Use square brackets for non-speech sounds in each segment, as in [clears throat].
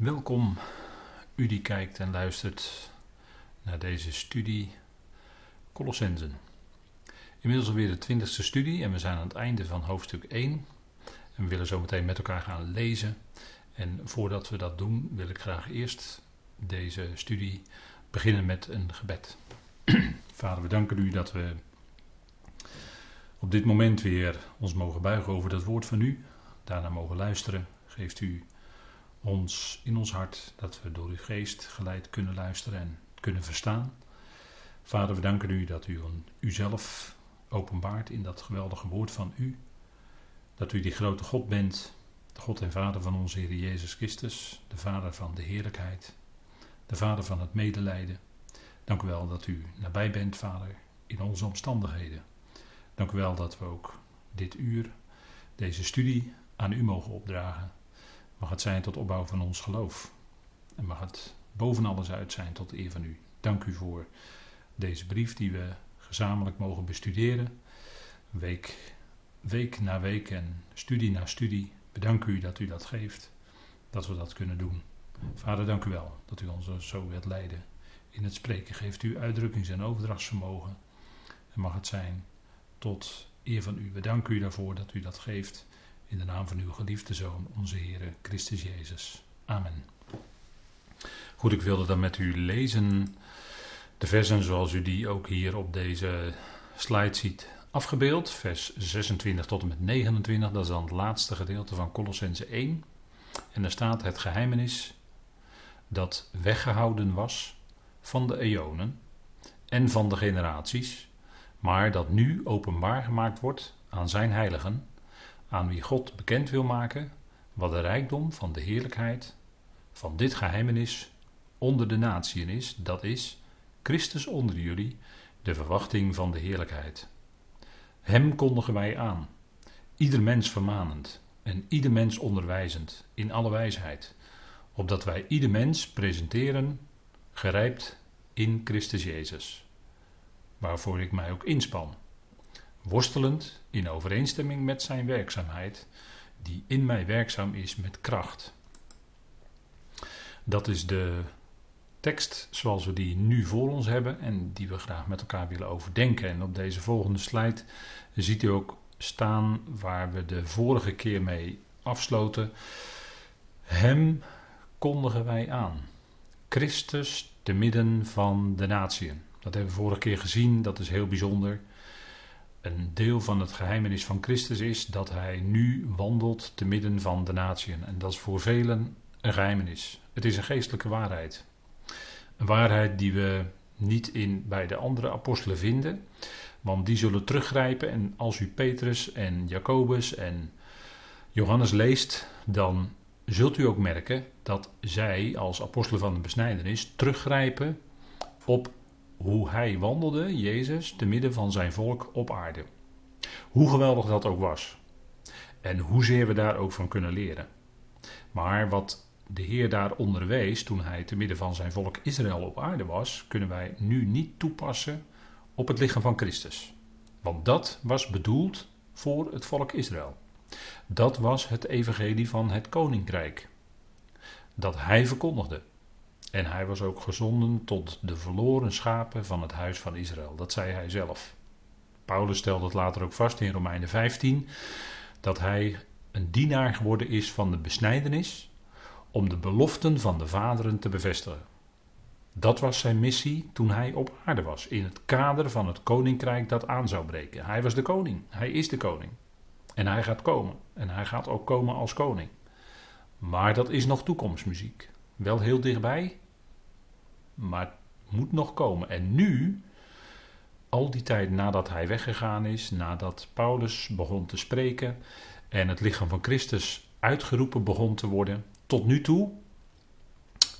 Welkom, u die kijkt en luistert naar deze studie Colossensen. Inmiddels alweer de twintigste studie en we zijn aan het einde van hoofdstuk 1. En we willen zo meteen met elkaar gaan lezen. En voordat we dat doen, wil ik graag eerst deze studie beginnen met een gebed. [clears throat] Vader, we danken u dat we op dit moment weer ons mogen buigen over dat woord van u. Daarna mogen luisteren. Geeft u ons in ons hart dat we door uw geest geleid kunnen luisteren en kunnen verstaan. Vader, we danken u dat u uzelf openbaart in dat geweldige woord van u. Dat u die grote God bent, de God en Vader van onze Heer Jezus Christus, de Vader van de heerlijkheid, de Vader van het medelijden. Dank u wel dat u nabij bent, Vader, in onze omstandigheden. Dank u wel dat we ook dit uur, deze studie, aan u mogen opdragen. Mag het zijn tot opbouw van ons geloof. En mag het boven alles uit zijn tot eer van u. Dank u voor deze brief die we gezamenlijk mogen bestuderen. Week, week na week en studie na studie. Bedank u dat u dat geeft. Dat we dat kunnen doen. Vader, dank u wel dat u ons zo wilt leiden. In het spreken geeft u uitdrukkings- en overdrachtsvermogen. En mag het zijn tot eer van u. We danken u daarvoor dat u dat geeft. In de naam van uw geliefde Zoon, onze Heer Christus Jezus. Amen. Goed, ik wilde dan met u lezen de versen zoals u die ook hier op deze slide ziet afgebeeld. Vers 26 tot en met 29, dat is dan het laatste gedeelte van Colossense 1. En daar staat het geheimenis dat weggehouden was van de eonen en van de generaties, maar dat nu openbaar gemaakt wordt aan zijn heiligen aan wie God bekend wil maken wat de rijkdom van de heerlijkheid van dit geheimenis onder de natieën is, dat is Christus onder jullie, de verwachting van de heerlijkheid. Hem kondigen wij aan, ieder mens vermanend en ieder mens onderwijzend in alle wijsheid, opdat wij ieder mens presenteren gerijpt in Christus Jezus, waarvoor ik mij ook inspan worstelend in overeenstemming met zijn werkzaamheid, die in mij werkzaam is met kracht. Dat is de tekst zoals we die nu voor ons hebben en die we graag met elkaar willen overdenken. En op deze volgende slide ziet u ook staan waar we de vorige keer mee afsloten. Hem kondigen wij aan. Christus te midden van de natieën. Dat hebben we vorige keer gezien, dat is heel bijzonder een deel van het geheimenis van Christus is dat hij nu wandelt te midden van de natieën. En dat is voor velen een geheimenis. Het is een geestelijke waarheid. Een waarheid die we niet in, bij de andere apostelen vinden, want die zullen teruggrijpen. En als u Petrus en Jacobus en Johannes leest, dan zult u ook merken dat zij als apostelen van de besnijdenis teruggrijpen op hoe hij wandelde, Jezus, te midden van zijn volk op aarde. Hoe geweldig dat ook was. En hoezeer we daar ook van kunnen leren. Maar wat de Heer daar onderwees toen hij te midden van zijn volk Israël op aarde was, kunnen wij nu niet toepassen op het lichaam van Christus. Want dat was bedoeld voor het volk Israël. Dat was het evangelie van het koninkrijk. Dat hij verkondigde. En hij was ook gezonden tot de verloren schapen van het huis van Israël. Dat zei hij zelf. Paulus stelde het later ook vast in Romeinen 15 dat hij een dienaar geworden is van de besnijdenis om de beloften van de vaderen te bevestigen. Dat was zijn missie toen hij op aarde was, in het kader van het koninkrijk dat aan zou breken. Hij was de koning, hij is de koning. En hij gaat komen. En hij gaat ook komen als koning. Maar dat is nog toekomstmuziek. Wel heel dichtbij, maar het moet nog komen. En nu, al die tijd nadat hij weggegaan is, nadat Paulus begon te spreken en het lichaam van Christus uitgeroepen begon te worden, tot nu toe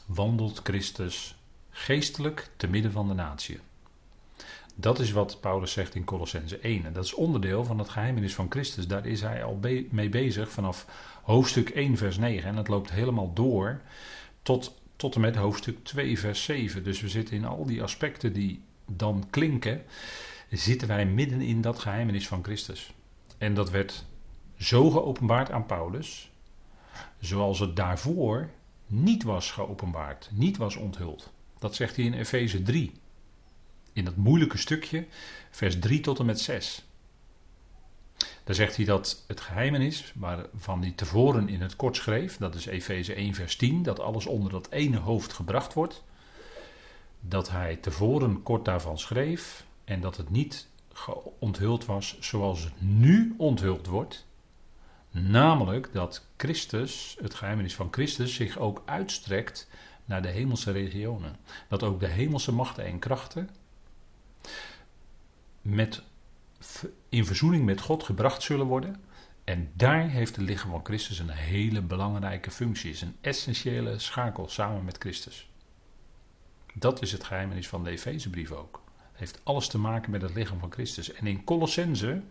wandelt Christus geestelijk te midden van de natie. Dat is wat Paulus zegt in Colossense 1. En dat is onderdeel van het geheimenis van Christus. Daar is hij al mee bezig vanaf hoofdstuk 1, vers 9. En het loopt helemaal door tot tot en met hoofdstuk 2, vers 7. Dus we zitten in al die aspecten die dan klinken, zitten wij midden in dat geheimenis van Christus. En dat werd zo geopenbaard aan Paulus, zoals het daarvoor niet was geopenbaard, niet was onthuld. Dat zegt hij in Efeze 3. In dat moeilijke stukje, vers 3 tot en met 6. Daar zegt hij dat het geheimenis, waarvan hij tevoren in het kort schreef, dat is Efeze 1, vers 10, dat alles onder dat ene hoofd gebracht wordt. Dat hij tevoren kort daarvan schreef en dat het niet onthuld was zoals het nu onthuld wordt. Namelijk dat Christus, het geheimenis van Christus, zich ook uitstrekt naar de hemelse regionen. Dat ook de hemelse machten en krachten met, in verzoening met God gebracht zullen worden. En daar heeft het lichaam van Christus een hele belangrijke functie. is een essentiële schakel samen met Christus. Dat is het geheimenis van de Efezebrief ook. Het heeft alles te maken met het lichaam van Christus. En in Colossense,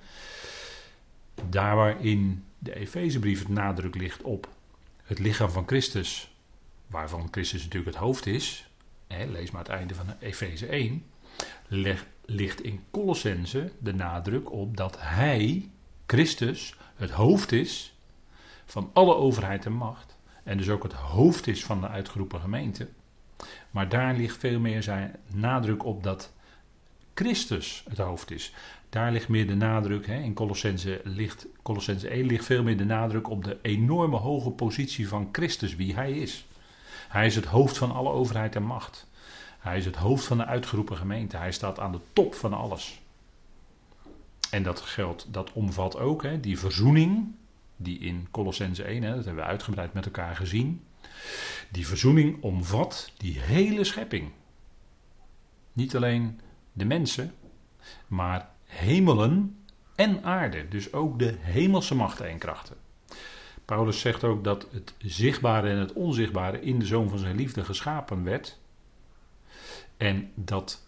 daar waarin de Efezebrief het nadruk ligt op het lichaam van Christus, waarvan Christus natuurlijk het hoofd is, lees maar het einde van Efeze 1, ligt in Colossense de nadruk op dat Hij, Christus, het hoofd is van alle overheid en macht. En dus ook het hoofd is van de uitgeroepen gemeente. Maar daar ligt veel meer zijn nadruk op dat Christus het hoofd is. Daar ligt meer de nadruk, hè, in Colossense, ligt, Colossense 1 ligt veel meer de nadruk op de enorme hoge positie van Christus, wie hij is. Hij is het hoofd van alle overheid en macht. Hij is het hoofd van de uitgeroepen gemeente. Hij staat aan de top van alles. En dat geldt, dat omvat ook hè, die verzoening, die in Colossense 1, hè, dat hebben we uitgebreid met elkaar gezien. Die verzoening omvat die hele schepping. Niet alleen de mensen, maar hemelen en aarde. Dus ook de hemelse machten en krachten. Paulus zegt ook dat het zichtbare en het onzichtbare in de zoon van zijn liefde geschapen werd. En dat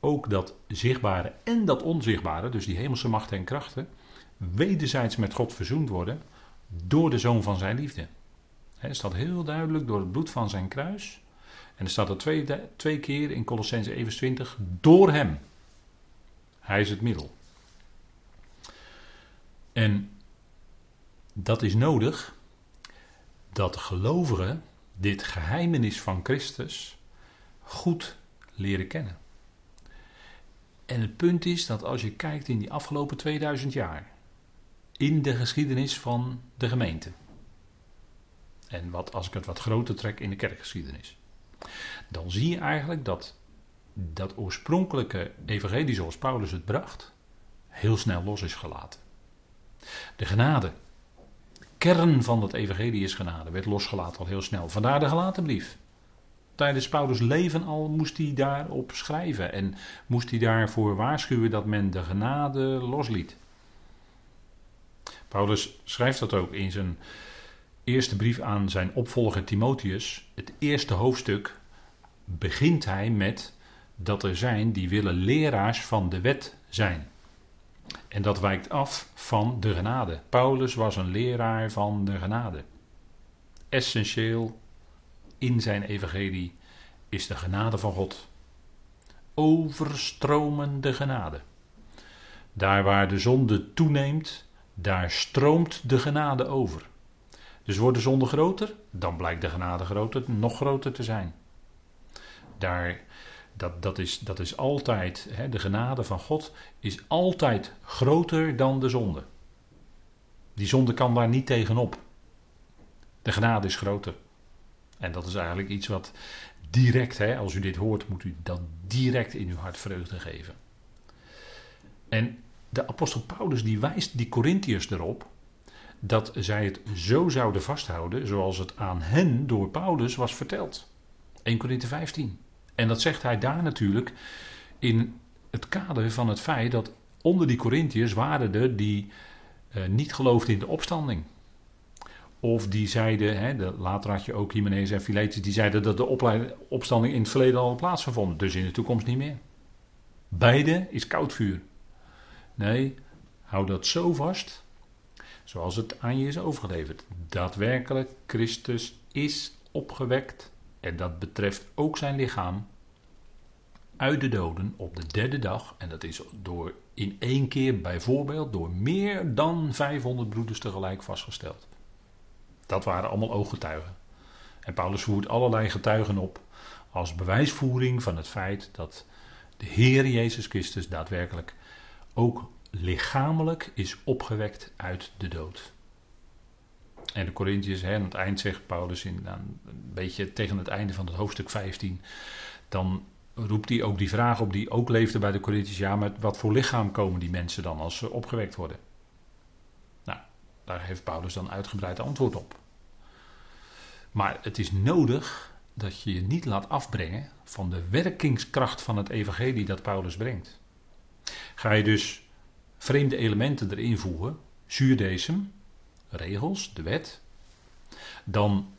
ook dat zichtbare en dat onzichtbare, dus die hemelse machten en krachten, wederzijds met God verzoend worden door de zoon van zijn liefde. Er staat heel duidelijk door het bloed van zijn kruis. En er staat er twee, twee keer in Colossense 21 door hem. Hij is het middel. En dat is nodig dat gelovigen dit geheimenis van Christus goed leren kennen. En het punt is dat als je kijkt in die afgelopen 2000 jaar, in de geschiedenis van de gemeente, en wat, als ik het wat groter trek in de kerkgeschiedenis, dan zie je eigenlijk dat dat oorspronkelijke evangelie zoals Paulus het bracht, heel snel los is gelaten. De genade, kern van dat evangelie is genade, werd losgelaten al heel snel. Vandaar de gelaten brief. Tijdens Paulus' leven al moest hij daarop schrijven en moest hij daarvoor waarschuwen dat men de genade losliet. Paulus schrijft dat ook in zijn eerste brief aan zijn opvolger Timotheus. Het eerste hoofdstuk begint hij met dat er zijn die willen leraars van de wet zijn. En dat wijkt af van de genade. Paulus was een leraar van de genade. Essentieel in zijn evangelie is de genade van God. Overstromende genade. Daar waar de zonde toeneemt, daar stroomt de genade over. Dus wordt de zonde groter, dan blijkt de genade groter, nog groter te zijn. Daar dat, dat, is, dat is altijd, hè, de genade van God is altijd groter dan de zonde. Die zonde kan daar niet tegenop. De genade is groter. En dat is eigenlijk iets wat direct, hè, als u dit hoort, moet u dat direct in uw hart vreugde geven. En de apostel Paulus die wijst die Corinthiërs erop dat zij het zo zouden vasthouden zoals het aan hen door Paulus was verteld. 1 Korinthe 15. En dat zegt hij daar natuurlijk in het kader van het feit dat onder die Corinthiërs waren er die uh, niet geloofden in de opstanding. Of die zeiden, hè, de, later had je ook Hymenaeus en Philetus, die zeiden dat de opstanding in het verleden al plaatsgevonden, dus in de toekomst niet meer. Beide is koud vuur. Nee, hou dat zo vast, zoals het aan je is overgeleverd. Daadwerkelijk, Christus is opgewekt en dat betreft ook zijn lichaam, uit de doden op de derde dag. En dat is door in één keer bijvoorbeeld door meer dan 500 broeders tegelijk vastgesteld. Dat waren allemaal ooggetuigen. En Paulus voert allerlei getuigen op als bewijsvoering van het feit dat de Heer Jezus Christus daadwerkelijk ook lichamelijk is opgewekt uit de dood. En de Corinthiërs, aan het eind zegt Paulus, in, een beetje tegen het einde van het hoofdstuk 15, dan roept hij ook die vraag op die ook leefde bij de Corinthiërs. Ja, met wat voor lichaam komen die mensen dan als ze opgewekt worden? Daar heeft Paulus dan uitgebreid antwoord op. Maar het is nodig dat je je niet laat afbrengen van de werkingskracht van het evangelie dat Paulus brengt. Ga je dus vreemde elementen erin voegen, zuurdesem, regels, de wet, dan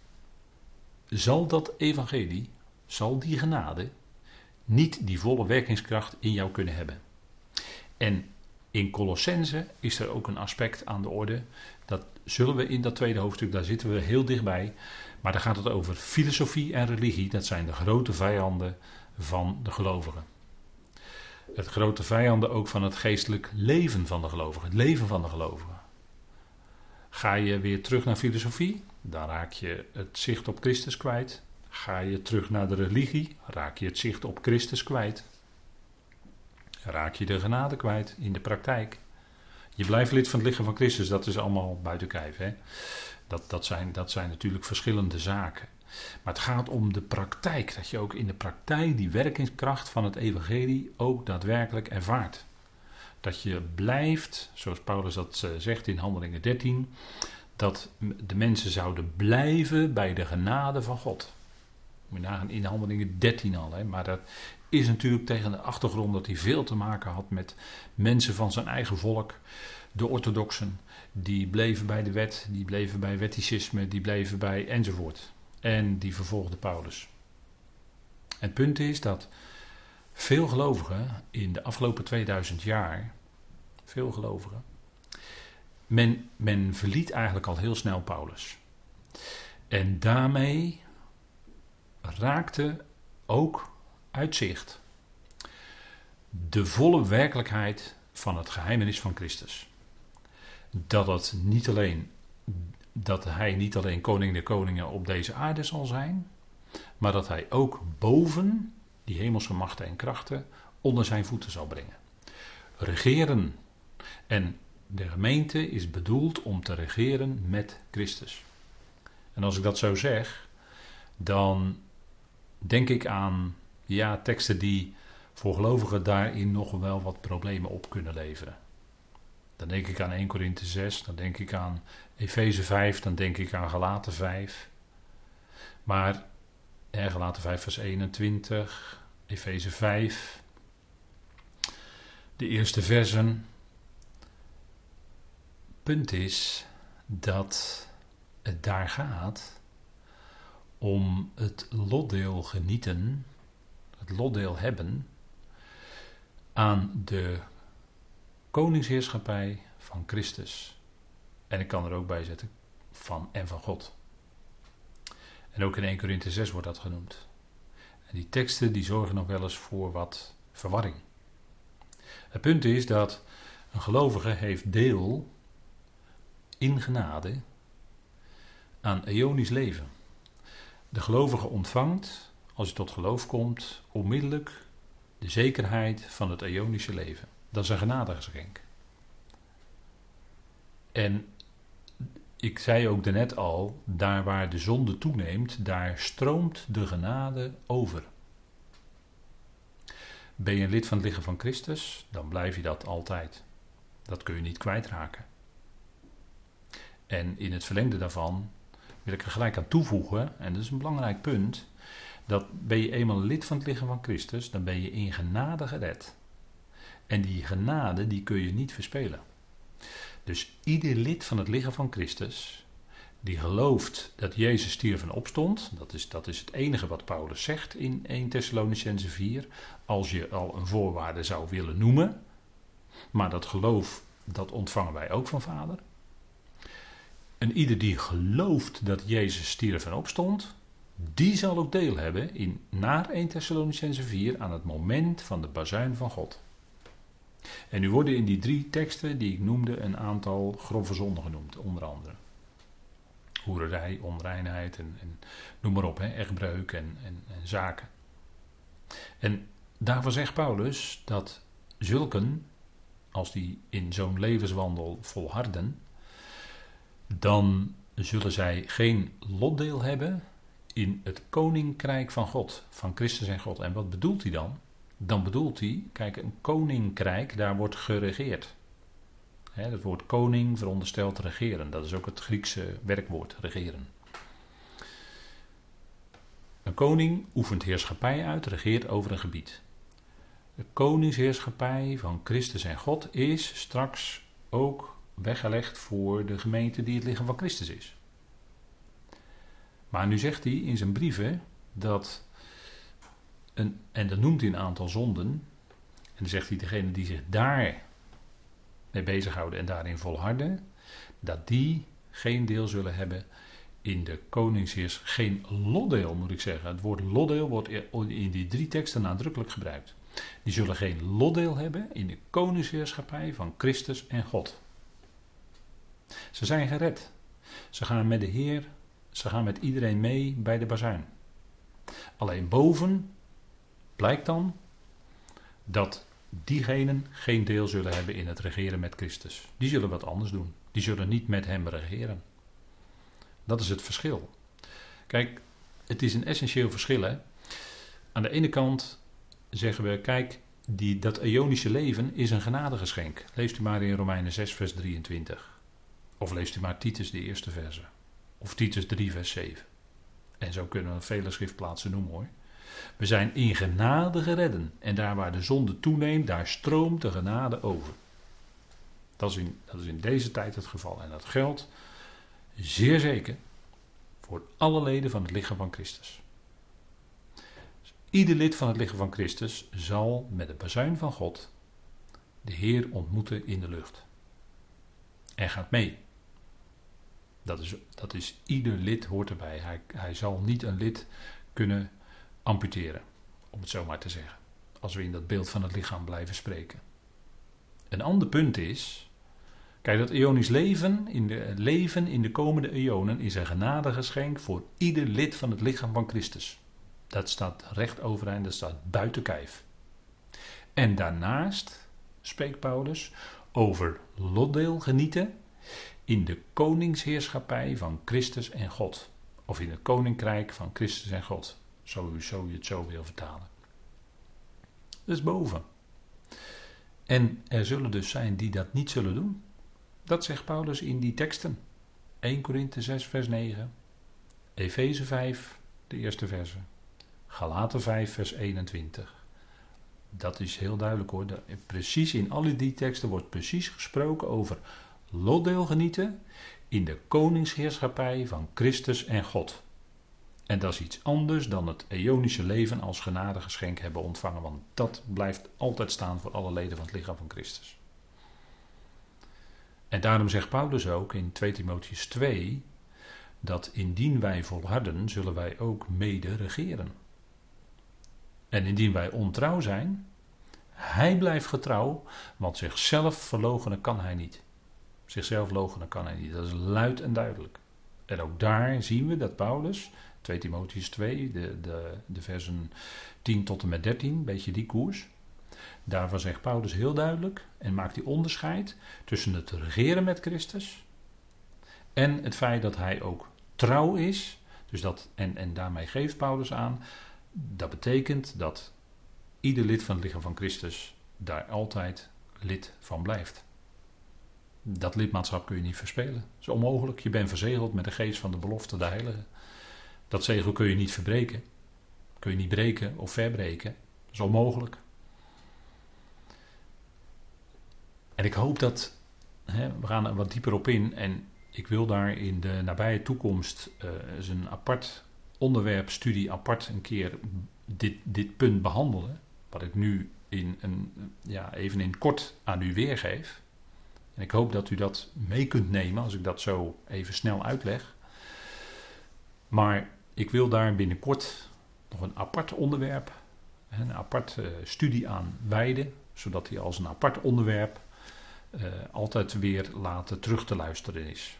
zal dat evangelie, zal die genade niet die volle werkingskracht in jou kunnen hebben. En in Colossense is er ook een aspect aan de orde. Dat zullen we in dat tweede hoofdstuk, daar zitten we heel dichtbij. Maar daar gaat het over filosofie en religie. Dat zijn de grote vijanden van de gelovigen. Het grote vijanden ook van het geestelijk leven van de gelovigen. Het leven van de gelovigen. Ga je weer terug naar filosofie, dan raak je het zicht op Christus kwijt. Ga je terug naar de religie, raak je het zicht op Christus kwijt. Raak je de genade kwijt in de praktijk. Je blijft lid van het lichaam van Christus, dat is allemaal buiten kijf. Hè? Dat, dat, zijn, dat zijn natuurlijk verschillende zaken. Maar het gaat om de praktijk, dat je ook in de praktijk die werkingskracht van het evangelie ook daadwerkelijk ervaart. Dat je blijft, zoals Paulus dat eh, zegt in Handelingen 13, dat de mensen zouden blijven bij de genade van God. Moet nagaan in Handelingen 13 al, hè, maar dat is natuurlijk tegen de achtergrond dat hij veel te maken had met mensen van zijn eigen volk, de orthodoxen. Die bleven bij de wet, die bleven bij wetticisme, die bleven bij enzovoort. En die vervolgde Paulus. Het punt is dat veel gelovigen in de afgelopen 2000 jaar, veel gelovigen, men, men verliet eigenlijk al heel snel Paulus. En daarmee raakte ook uitzicht de volle werkelijkheid van het geheimenis van Christus. Dat, het niet alleen, dat hij niet alleen koning der koningen op deze aarde zal zijn, maar dat hij ook boven die hemelse machten en krachten onder zijn voeten zal brengen. Regeren. En de gemeente is bedoeld om te regeren met Christus. En als ik dat zo zeg, dan denk ik aan ja, teksten die voor gelovigen daarin nog wel wat problemen op kunnen leveren. Dan denk ik aan 1 Korinthe 6, dan denk ik aan Efeze 5, dan denk ik aan Galaten 5. Maar eh, Galaten 5 vers 21, Efeze 5, de eerste versen. Punt is dat het daar gaat om het lotdeel genieten, het lotdeel hebben aan de koningsheerschappij van Christus. En ik kan er ook bij zetten van en van God. En ook in 1 Korinthe 6 wordt dat genoemd. En die teksten die zorgen nog wel eens voor wat verwarring. Het punt is dat een gelovige heeft deel in genade aan eonisch leven. De gelovige ontvangt, als hij tot geloof komt, onmiddellijk de zekerheid van het eonische leven. Dat is een genadegeschenk. En ik zei ook daarnet al, daar waar de zonde toeneemt, daar stroomt de genade over. Ben je lid van het lichaam van Christus, dan blijf je dat altijd. Dat kun je niet kwijtraken. En in het verlengde daarvan wil ik er gelijk aan toevoegen, en dat is een belangrijk punt, dat ben je eenmaal lid van het lichaam van Christus, dan ben je in genade gered. En die genade, die kun je niet verspelen. Dus ieder lid van het lichaam van Christus, die gelooft dat Jezus stierf en opstond, dat is, dat is het enige wat Paulus zegt in 1 Thessalonicense 4, als je al een voorwaarde zou willen noemen, maar dat geloof, dat ontvangen wij ook van Vader. En ieder die gelooft dat Jezus stierf en opstond, die zal ook deel hebben in naar 1 Thessalonicense 4 aan het moment van de bazuin van God. En nu worden in die drie teksten die ik noemde een aantal grove zonden genoemd, onder andere. hoererij, onreinheid en, en noem maar op, hè, echtbreuk en, en, en zaken. En daarvan zegt Paulus dat zulken, als die in zo'n levenswandel volharden, dan zullen zij geen lotdeel hebben in het koninkrijk van God, van Christus en God. En wat bedoelt hij dan? Dan bedoelt hij, kijk, een koninkrijk, daar wordt geregeerd. het woord koning veronderstelt regeren. Dat is ook het Griekse werkwoord, regeren. Een koning oefent heerschappij uit, regeert over een gebied. De koningsheerschappij van Christus en God is straks ook weggelegd voor de gemeente die het lichaam van Christus is. Maar nu zegt hij in zijn brieven dat, een, en dan noemt hij een aantal zonden, en dan zegt hij degene die zich daar mee bezighouden en daarin volharden, dat die geen deel zullen hebben in de koningsheers, geen lotdeel moet ik zeggen. Het woord lotdeel wordt in die drie teksten nadrukkelijk gebruikt. Die zullen geen lotdeel hebben in de koningsheerschappij van Christus en God. Ze zijn gered. Ze gaan met de Heer, ze gaan met iedereen mee bij de bazuin. Alleen boven blijkt dan dat diegenen geen deel zullen hebben in het regeren met Christus. Die zullen wat anders doen. Die zullen niet met hem regeren. Dat is het verschil. Kijk, het is een essentieel verschil. Hè? Aan de ene kant zeggen we, kijk, die, dat Ionische leven is een genadegeschenk. Leest u maar in Romeinen 6, vers 23. Of leest u maar Titus, de eerste verse. Of Titus 3, vers 7. En zo kunnen we vele schriftplaatsen noemen hoor. We zijn in genade geredden. En daar waar de zonde toeneemt, daar stroomt de genade over. Dat is, in, dat is in deze tijd het geval. En dat geldt zeer zeker voor alle leden van het lichaam van Christus. Ieder lid van het lichaam van Christus zal met de bazuin van God de Heer ontmoeten in de lucht. En gaat mee. Dat is, dat is ieder lid hoort erbij. Hij, hij zal niet een lid kunnen amputeren, om het zo maar te zeggen. Als we in dat beeld van het lichaam blijven spreken. Een ander punt is. Kijk, dat eonisch leven in de, leven in de komende eonen is een genadegeschenk voor ieder lid van het lichaam van Christus. Dat staat recht overeind, dat staat buiten kijf. En daarnaast spreekt Paulus over lotdeel genieten in de koningsheerschappij van Christus en God. Of in het koninkrijk van Christus en God. Zo, zo je het zo wil vertalen. Dat is boven. En er zullen dus zijn die dat niet zullen doen. Dat zegt Paulus in die teksten. 1 Korinthe 6 vers 9. Efeze 5, de eerste verse. Galaten 5 vers 21. Dat is heel duidelijk hoor. Precies in alle die teksten wordt precies gesproken over lotdeel genieten in de koningsheerschappij van Christus en God. En dat is iets anders dan het eonische leven als genadegeschenk hebben ontvangen, want dat blijft altijd staan voor alle leden van het lichaam van Christus. En daarom zegt Paulus ook in 2 Timotheus 2 dat indien wij volharden, zullen wij ook mede regeren. En indien wij ontrouw zijn, hij blijft getrouw, want zichzelf verloochenen kan hij niet. Zichzelf logenen kan hij niet. Dat is luid en duidelijk. En ook daar zien we dat Paulus, 2 Timotheus 2, de, de, de versen 10 tot en met 13, een beetje die koers. Daarvan zegt Paulus heel duidelijk en maakt hij onderscheid tussen het regeren met Christus en het feit dat hij ook trouw is. Dus dat, en, en daarmee geeft Paulus aan, dat betekent dat ieder lid van het lichaam van Christus daar altijd lid van blijft. Dat lidmaatschap kun je niet verspelen. Dat is onmogelijk. Je bent verzegeld met de geest van de belofte, de heilige. Dat zegel kun je niet verbreken. Kun je niet breken of verbreken. Dat is onmogelijk. En ik hoop dat, hè, we gaan er wat dieper op in. En ik wil daar in de nabije toekomst eens een apart onderwerp, studie, apart een keer dit, dit punt behandelen. Wat ik nu in een, ja, even in kort aan u weergeef. En ik hoop dat u dat mee kunt nemen als ik dat zo even snel uitleg. Maar ik wil daar binnenkort nog een apart onderwerp, een apart studie aan wijden, zodat hij als een apart onderwerp uh, altijd weer laten terug te luisteren is.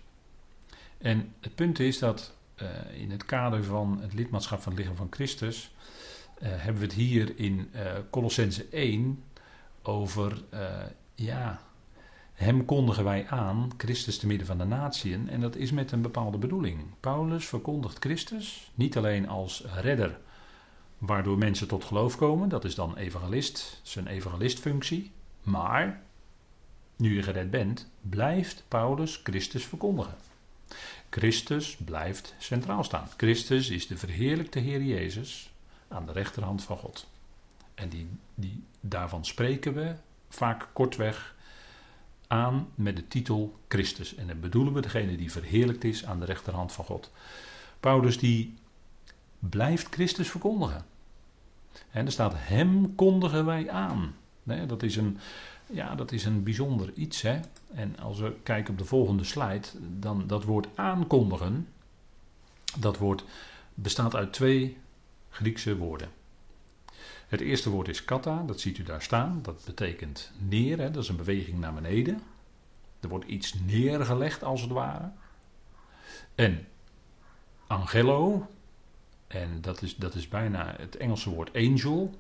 En het punt is dat uh, in het kader van het lidmaatschap van het lichaam van Christus hebben we het hier in Colossense 1 over, ja, hem kondigen wij aan, Christus te midden van de natieën, en dat is met een bepaalde bedoeling. Paulus verkondigt Christus niet alleen als redder, waardoor mensen tot geloof komen, dat is dan evangelist, zijn evangelistfunctie, maar nu je gered bent, blijft Paulus Christus verkondigen. Christus blijft centraal staan. Christus is de verheerlijkte Heer Jezus aan de rechterhand van God. En die, die, daarvan spreken we vaak kortweg aan met de titel Christus. En dan bedoelen we degene die verheerlijkt is aan de rechterhand van God. Paulus die blijft Christus verkondigen. En er staat hem kondigen wij aan. dat is een, ja, dat is een bijzonder iets. Hè? En als we kijken op de volgende slide, dan dat woord aankondigen, dat woord bestaat uit twee Griekse woorden. Het eerste woord is kata, dat ziet u daar staan. Dat betekent neer, hè, dat is een beweging naar beneden. Er wordt iets neergelegd als het ware. En angelo, en dat is, dat is bijna het Engelse woord angel,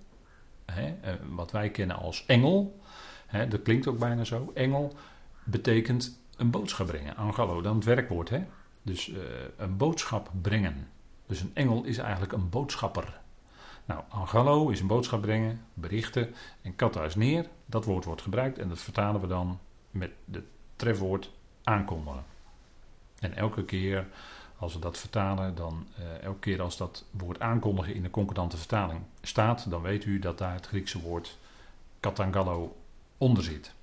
hè, eh, wat wij kennen als engel. Hè, dat klinkt ook bijna zo. Engel betekent een boodschap brengen. Angelo, dan het werkwoord. Hè? Dus uh, een boodschap brengen. Dus een engel is eigenlijk een boodschapper. Nou, angelo is een boodschap brengen, berichten. En kata is neer. Dat woord wordt gebruikt en dat vertalen we dan met het trefwoord aankondigen. En elke keer als we dat vertalen, dan uh, elke keer als dat woord aankondigen in de concordante vertaling staat, dan weet u dat daar het Griekse woord katangallo onder zit.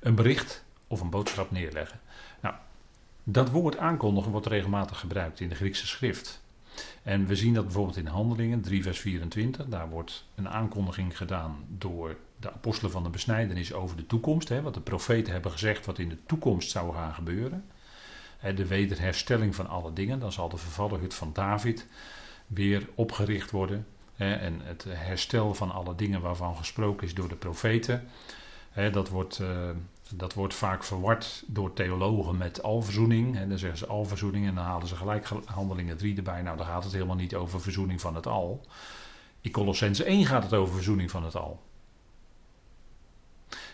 Een bericht of een boodschap neerleggen. Nou, dat woord aankondigen wordt regelmatig gebruikt in de Griekse schrift. En we zien dat bijvoorbeeld in Handelingen 3, vers 24. Daar wordt een aankondiging gedaan door de apostelen van de besnijdenis over de toekomst. Hè, wat de profeten hebben gezegd wat in de toekomst zou gaan gebeuren. De wederherstelling van alle dingen. Dan zal de vervallen hut van David weer opgericht worden. En het herstel van alle dingen waarvan gesproken is door de profeten. Dat wordt, eh, dat wordt vaak verward door theologen met alverzoening. En dan zeggen ze alverzoening en dan halen ze gelijk handelingen 3 erbij. Nou, dan gaat het helemaal niet over verzoening van het al. In Colossense 1 gaat het over verzoening van het al.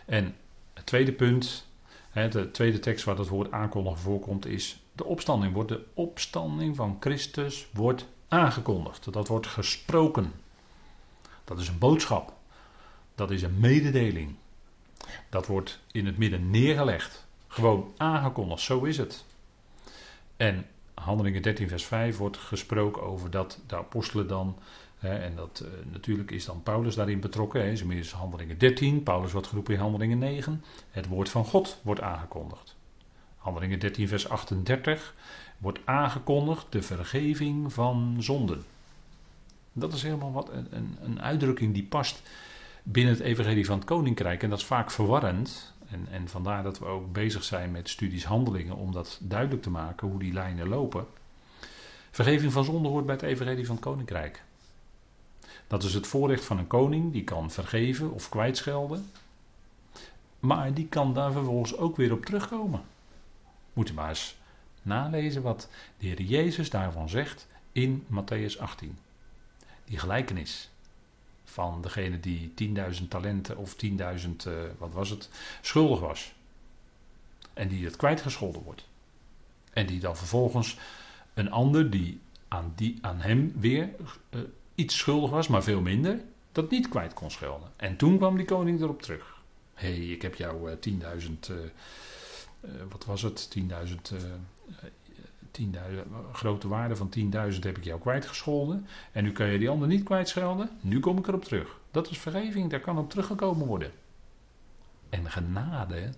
En het tweede punt, de tweede tekst waar het woord aankondigen voorkomt, is de opstanding. Wordt de opstanding van Christus wordt aangekondigd. Dat wordt gesproken. Dat is een boodschap. Dat is een mededeling. Dat wordt in het midden neergelegd. Gewoon aangekondigd, zo is het. En Handelingen 13, vers 5 wordt gesproken over dat de apostelen dan, hè, en dat uh, natuurlijk is dan Paulus daarin betrokken, hè, is Handelingen 13, Paulus wordt geroepen in Handelingen 9, het woord van God wordt aangekondigd. Handelingen 13, vers 38 wordt aangekondigd de vergeving van zonden. Dat is helemaal wat een, een, een uitdrukking die past binnen het evangelie van het koninkrijk. En dat is vaak verwarrend. En, en vandaar dat we ook bezig zijn met studies handelingen om dat duidelijk te maken hoe die lijnen lopen. Vergeving van zonde hoort bij het evangelie van het koninkrijk. Dat is het voorrecht van een koning, die kan vergeven of kwijtschelden. Maar die kan daar vervolgens ook weer op terugkomen. Moet u maar eens nalezen wat de Heer Jezus daarvan zegt in Matthäus 18. Die gelijkenis van degene die 10.000 talenten of 10.000, uh, wat was het, schuldig was. En die het kwijtgescholden wordt. En die dan vervolgens een ander die aan, die, aan hem weer uh, iets schuldig was, maar veel minder, dat niet kwijt kon schelden. En toen kwam die koning erop terug. Hé, hey, ik heb jou uh, 10.000, wat was het, 10.000 grote waarde van 10.000 heb ik jou kwijtgescholden. En nu kan je die ander niet kwijtschelden. Nu kom ik erop terug. Dat is vergeving, daar kan op teruggekomen worden. En genade,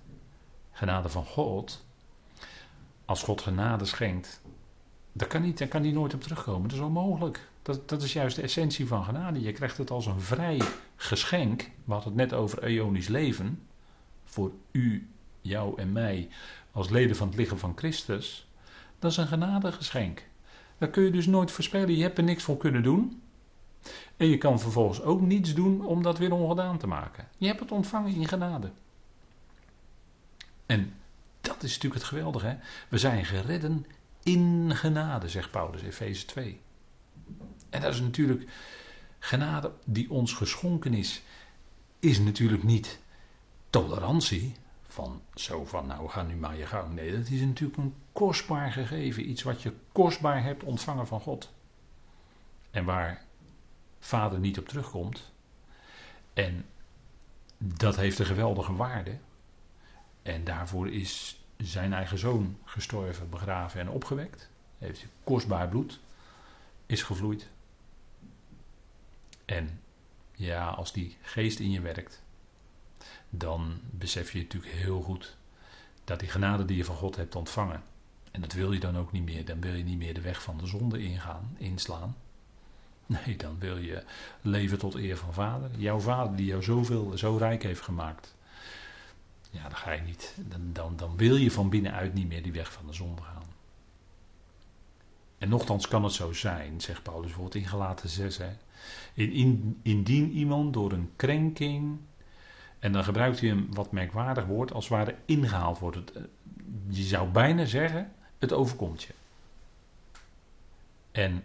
genade van God, als God genade schenkt, daar kan, niet, kan die nooit op terugkomen. Dat is onmogelijk. Dat, dat is juist de essentie van genade. Je krijgt het als een vrij geschenk. We hadden het net over eonisch leven. Voor u, jou en mij als leden van het lichaam van Christus. Dat is een genadegeschenk. Dat kun je dus nooit voorspellen. Je hebt er niks voor kunnen doen. En je kan vervolgens ook niets doen om dat weer ongedaan te maken. Je hebt het ontvangen in genade. En dat is natuurlijk het geweldige. Hè? We zijn geredden in genade, zegt Paulus, Efeze 2. En dat is natuurlijk genade die ons geschonken is, is natuurlijk niet tolerantie. Van zo van, nou ga nu maar je gang. Nee, dat is natuurlijk een kostbaar gegeven. Iets wat je kostbaar hebt ontvangen van God. En waar vader niet op terugkomt. En dat heeft een geweldige waarde. En daarvoor is zijn eigen zoon gestorven, begraven en opgewekt. Heeft kostbaar bloed is gevloeid. En ja, als die geest in je werkt, dan besef je natuurlijk heel goed dat die genade die je van God hebt ontvangen, en dat wil je dan ook niet meer, dan wil je niet meer de weg van de zonde ingaan, inslaan. Nee, dan wil je leven tot eer van vader. Jouw vader die jou zoveel, zo rijk heeft gemaakt. Ja, dan ga je niet. Dan, dan, dan wil je van binnenuit niet meer die weg van de zonde gaan. En nochtans kan het zo zijn, zegt Paulus bijvoorbeeld in Galaten 6. Hè, in, indien iemand door een krenking, en dan gebruikt hij een wat merkwaardig woord, als ware ingehaald wordt. Eh, je zou bijna zeggen, het overkomt je. En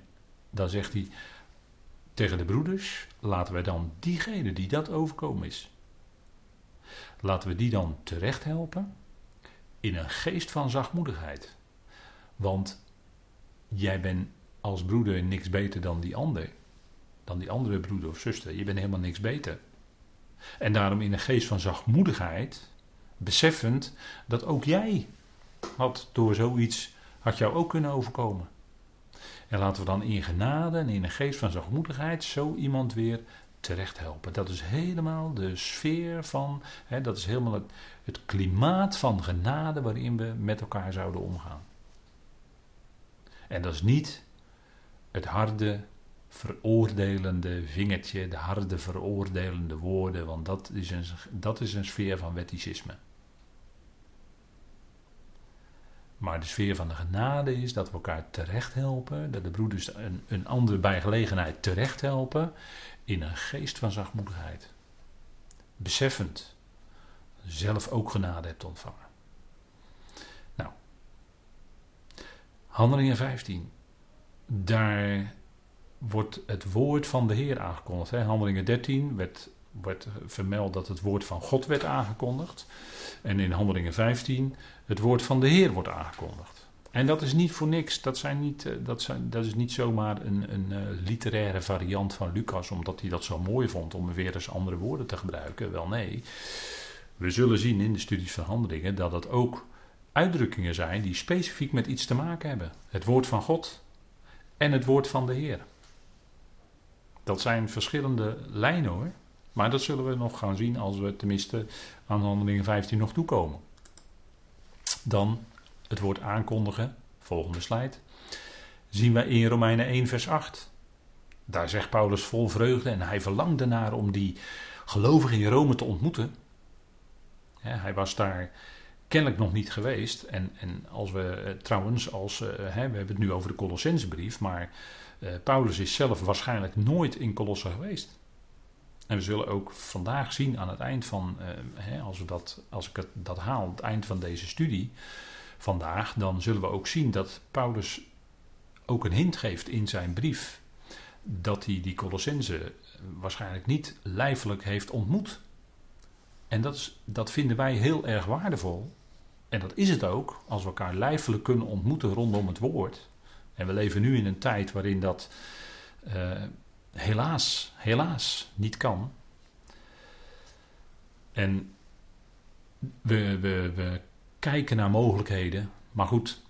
dan zegt hij tegen de broeders, laten wij dan diegene die dat overkomen is, laten we die dan terecht helpen in een geest van zachtmoedigheid. Want jij bent als broeder niks beter dan die ander dan die andere broeder of zuster. Je bent helemaal niks beter. En daarom in een geest van zachtmoedigheid, beseffend dat ook jij had door zoiets, had jou ook kunnen overkomen. En laten we dan in genade en in een geest van zachtmoedigheid zo iemand weer terecht helpen. Dat is helemaal de sfeer van, hè, dat is helemaal het, het klimaat van genade waarin we met elkaar zouden omgaan. En dat is niet het harde veroordelende vingertje, de harde veroordelende woorden, want dat is een, dat is een sfeer van wetticisme. Maar de sfeer van de genade is dat we elkaar terecht helpen, dat de broeders een, een ander bij gelegenheid terecht helpen in een geest van zachtmoedigheid. Beseffend, zelf ook genade hebt ontvangen. Nou, Handelingen 15. Daar wordt het woord van de Heer aangekondigd. Hè? Handelingen 13 werd, vermeld dat het woord van God werd aangekondigd. En in Handelingen 15 het woord van de Heer wordt aangekondigd. En dat is niet voor niks. Dat, zijn niet, eh, dat, zijn, dat is niet zomaar een, een uh, literaire variant van Lucas, omdat hij dat zo mooi vond om weer eens andere woorden te gebruiken. Wel nee. We zullen zien in de studies van handelingen dat het ook uitdrukkingen zijn die specifiek met iets te maken hebben. Het woord van God en het woord van de Heer. Dat zijn verschillende lijnen hoor. Maar dat zullen we nog gaan zien als we tenminste aan handelingen 15 nog toekomen. Dan het woord aankondigen, volgende slide. Zien wij in Romeinen 1 vers 8. Daar zegt Paulus vol vreugde en hij verlangde naar om die gelovigen in Rome te ontmoeten. hij was daar kennelijk nog niet geweest. En, en als we eh, trouwens, als, uh, we hebben het nu over de Colossensebrief, maar Paulus is zelf waarschijnlijk nooit in Colosse geweest. En we zullen ook vandaag zien aan het eind van, hè, als, we dat, als ik het, dat haal, het eind van deze studie vandaag, dan zullen we ook zien dat Paulus ook een hint geeft in zijn brief dat hij die Colossense waarschijnlijk niet lijfelijk heeft ontmoet. En dat, is, dat vinden wij heel erg waardevol. En dat is het ook, als we elkaar lijfelijk kunnen ontmoeten rondom het woord. En we leven nu in een tijd waarin dat uh, helaas, helaas niet kan. En we, we, we kijken naar mogelijkheden. Maar goed,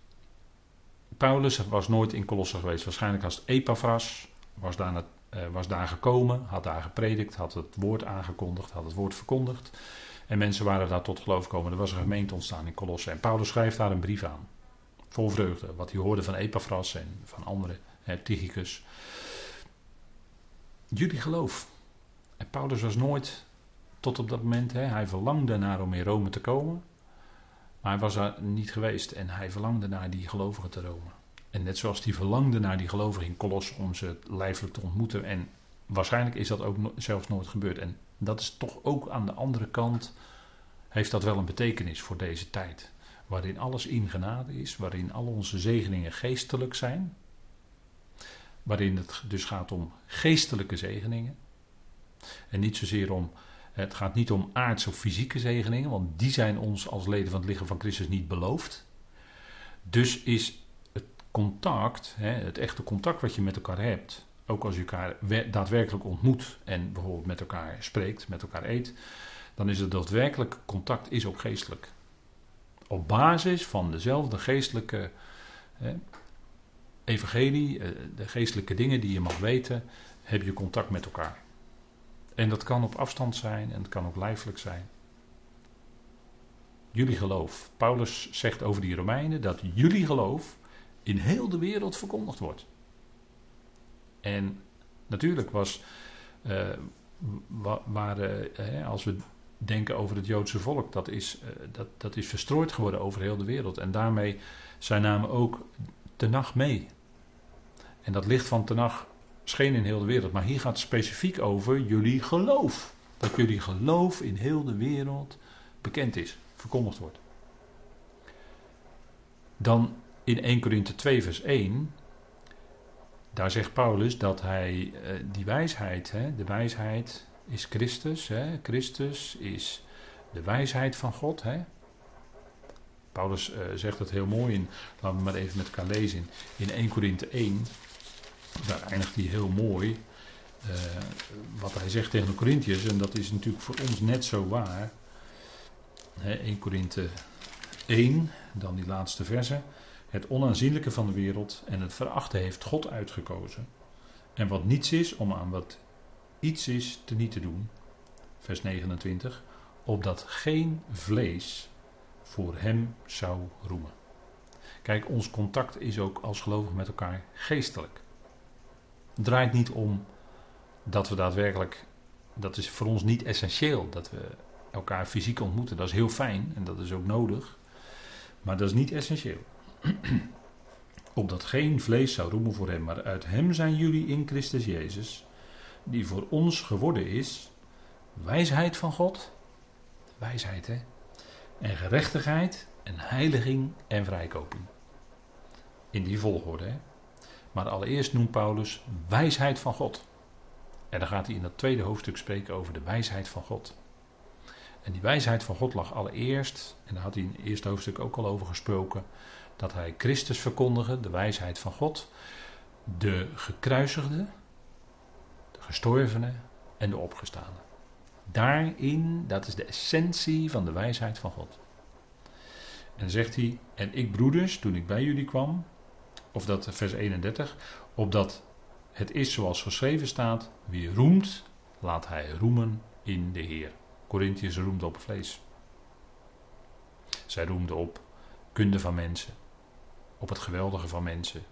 Paulus was nooit in Colosse geweest. Waarschijnlijk als Epaphras was daar, uh, was daar gekomen, had daar gepredikt, had het woord aangekondigd, had het woord verkondigd. En mensen waren daar tot geloof gekomen. Er was een gemeente ontstaan in Colosse. En Paulus schrijft daar een brief aan. Vol vreugde. Wat hij hoorde van Epaphras en van anderen. Tychicus. Jullie geloof. En Paulus was nooit tot op dat moment. Hè, hij verlangde naar om in Rome te komen. Maar hij was daar niet geweest. En hij verlangde naar die gelovigen te Rome. En net zoals hij verlangde naar die gelovigen in Kolos om ze lijfelijk te ontmoeten. En waarschijnlijk is dat ook zelfs nooit gebeurd. En dat is toch ook aan de andere kant, heeft dat wel een betekenis voor deze tijd. Waarin alles in genade is, waarin al onze zegeningen geestelijk zijn, waarin het dus gaat om geestelijke zegeningen en niet zozeer om, het gaat niet om aardse of fysieke zegeningen, want die zijn ons als leden van het lichaam van Christus niet beloofd. Dus is het contact, het echte contact wat je met elkaar hebt, ook als je elkaar daadwerkelijk ontmoet en bijvoorbeeld met elkaar spreekt, met elkaar eet, dan is het daadwerkelijk contact is ook geestelijk. Op basis van dezelfde geestelijke evangelie, eh, de geestelijke dingen die je mag weten, heb je contact met elkaar. En dat kan op afstand zijn en het kan ook lijfelijk zijn. Jullie geloof. Paulus zegt over die Romeinen dat jullie geloof in heel de wereld verkondigd wordt. En natuurlijk was, uh, waar, uh, als we denken over het Joodse volk, dat is, uh, dat, dat is verstrooid geworden over heel de wereld. En daarmee zijn namen ook Tenach mee. En dat licht van Tenach scheen in heel de wereld. Maar hier gaat het specifiek over jullie geloof. Dat jullie geloof in heel de wereld bekend is, verkondigd wordt. Dan in 1 Korinthe 2 vers 1 daar zegt Paulus dat hij uh, die wijsheid, de wijsheid is Christus, hè, Christus is de wijsheid van God. Hè. Paulus uh, zegt het heel mooi in, laten we maar even met elkaar lezen, in, in 1 Korinthe 1, daar eindigt hij heel mooi, uh, wat hij zegt tegen de Corinthiërs, en dat is natuurlijk voor ons net zo waar. Hè, 1 Korinthe 1, dan die laatste verse. Het onaanzienlijke van de wereld en het verachten heeft God uitgekozen. En wat niets is, om aan wat iets is te niet te doen. Vers 29. Opdat geen vlees voor hem zou roemen. Kijk, ons contact is ook als gelovigen met elkaar geestelijk. Het draait niet om dat we daadwerkelijk, dat is voor ons niet essentieel, dat we elkaar fysiek ontmoeten. Dat is heel fijn en dat is ook nodig, maar dat is niet essentieel. [clears throat] Opdat geen vlees zou roemen voor hem, maar uit hem zijn jullie in Christus Jezus, die voor ons geworden is wijsheid van God, wijsheid hè, en gerechtigheid en heiliging en vrijkoping. In die volgorde hè. Maar allereerst noemt Paulus wijsheid van God. En dan gaat hij in dat tweede hoofdstuk spreken over de wijsheid van God. En die wijsheid van God lag allereerst, en daar had hij in het eerste hoofdstuk ook al over gesproken, dat hij Christus verkondigde, de wijsheid van God, de gekruisigde, gestorvene en de opgestane. Daarin, dat is de essentie van de wijsheid van God. En zegt hij, en ik broeders, toen ik bij jullie kwam, of dat vers 31, opdat het is zoals geschreven staat, wie roemt, laat hij roemen in de Heer. Corinthiërs roemde op vlees. Zij roemden op kunde van mensen op het geweldige van mensen.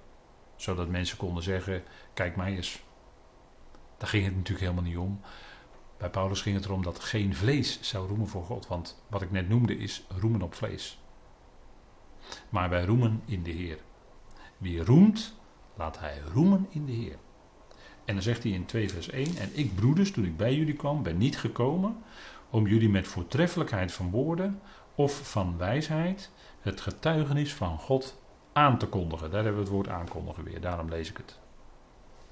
Zodat mensen konden zeggen: Kijk mij eens. Daar ging het natuurlijk helemaal niet om. Bij Paulus ging het erom dat geen vlees zou roemen voor God. Want wat ik net noemde is roemen op vlees. Maar wij roemen in de Heer. Wie roemt, laat hij roemen in de Heer. En dan zegt hij in 2 vers 1: En ik, broeders, toen ik bij jullie kwam, ben niet gekomen om jullie met voortreffelijkheid van woorden of van wijsheid het getuigenis van God aan te kondigen. Daar hebben we het woord aankondigen weer, daarom lees ik het.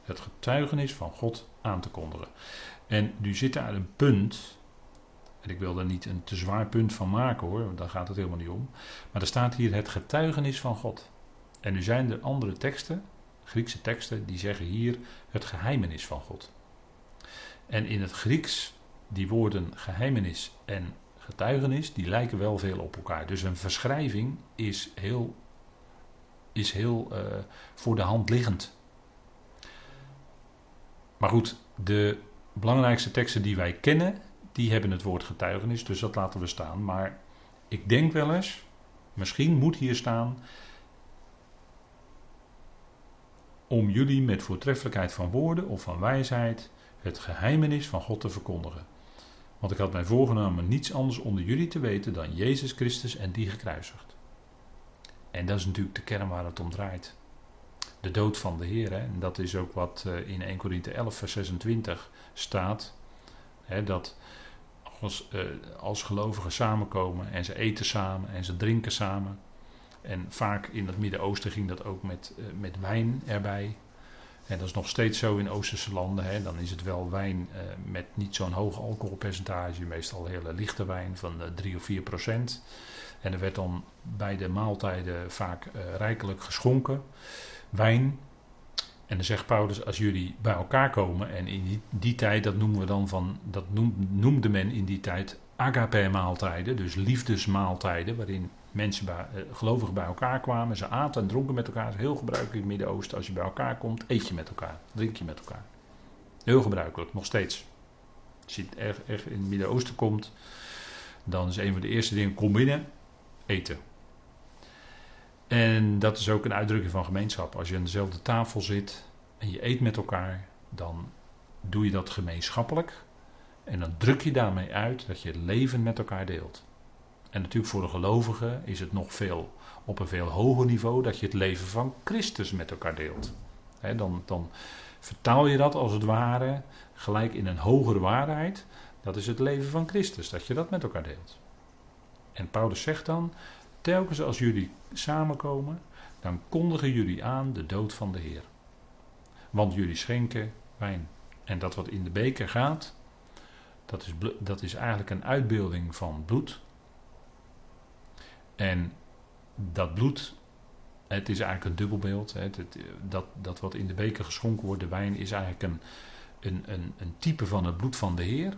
Het getuigenis van God aan te kondigen. En nu zit daar een punt, en ik wil er niet een te zwaar punt van maken hoor, daar gaat het helemaal niet om. Maar er staat hier het getuigenis van God. En nu zijn er andere teksten, Griekse teksten, die zeggen hier het geheimenis van God. En in het Grieks, die woorden geheimenis en getuigenis, die lijken wel veel op elkaar. Dus een verschrijving is heel is heel uh, voor de hand liggend. Maar goed, de belangrijkste teksten die wij kennen, die hebben het woord getuigenis, dus dat laten we staan. Maar ik denk wel eens, misschien moet hier staan, om jullie met voortreffelijkheid van woorden of van wijsheid het geheimenis van God te verkondigen. Want ik had mij voorgenomen niets anders onder jullie te weten dan Jezus Christus en die gekruisigd. En dat is natuurlijk de kern waar het om draait. De dood van de Heer. Hè? En dat is ook wat eh, in 1 Korinthe 11, vers 26 staat. Hè, dat als, uh, als gelovigen samenkomen en ze eten samen en ze drinken samen. En vaak in het Midden-Oosten ging dat ook met, uh, met wijn erbij. En dat is nog steeds zo in Oosterse landen. Hè. Dan is het wel wijn met niet zo'n hoog alcoholpercentage, meestal hele lichte wijn van 3 of 4 procent. En er werd dan bij de maaltijden vaak rijkelijk geschonken. Wijn, en dan zegt Paulus, als jullie bij elkaar komen, en in die, tijd, dat noemen we dan van, dat noemde men in die tijd agape-maaltijden, dus liefdesmaaltijden, waarin mensen, bij, eh, gelovigen bij elkaar kwamen, ze aten en dronken met elkaar. heel gebruikelijk in het Midden-Oosten. Als je bij elkaar komt, eet je met elkaar, drink je met elkaar. Heel gebruikelijk, nog steeds. Als je echt in het Midden-Oosten komt, dan is een van de eerste dingen, kom binnen, eten. En dat is ook een uitdrukking van gemeenschap. Als je aan dezelfde tafel zit en je eet met elkaar, dan doe je dat gemeenschappelijk. En dan druk je daarmee uit dat je het leven met elkaar deelt. En natuurlijk voor de gelovigen is het nog veel op een veel hoger niveau dat je het leven van Christus met elkaar deelt. dan, dan vertaal je dat als het ware gelijk in een hogere waarheid. Dat is het leven van Christus, dat je dat met elkaar deelt. En Paulus zegt dan: telkens als jullie samenkomen, dan kondigen jullie aan de dood van de Heer. Want jullie schenken wijn. En dat wat in de beker gaat, dat is, dat is eigenlijk een uitbeelding van bloed. En dat bloed, het is eigenlijk een dubbelbeeld. Het, het, dat, dat wat in de beker geschonken wordt, de wijn, is eigenlijk een, een, een, een type van het bloed van de Heer.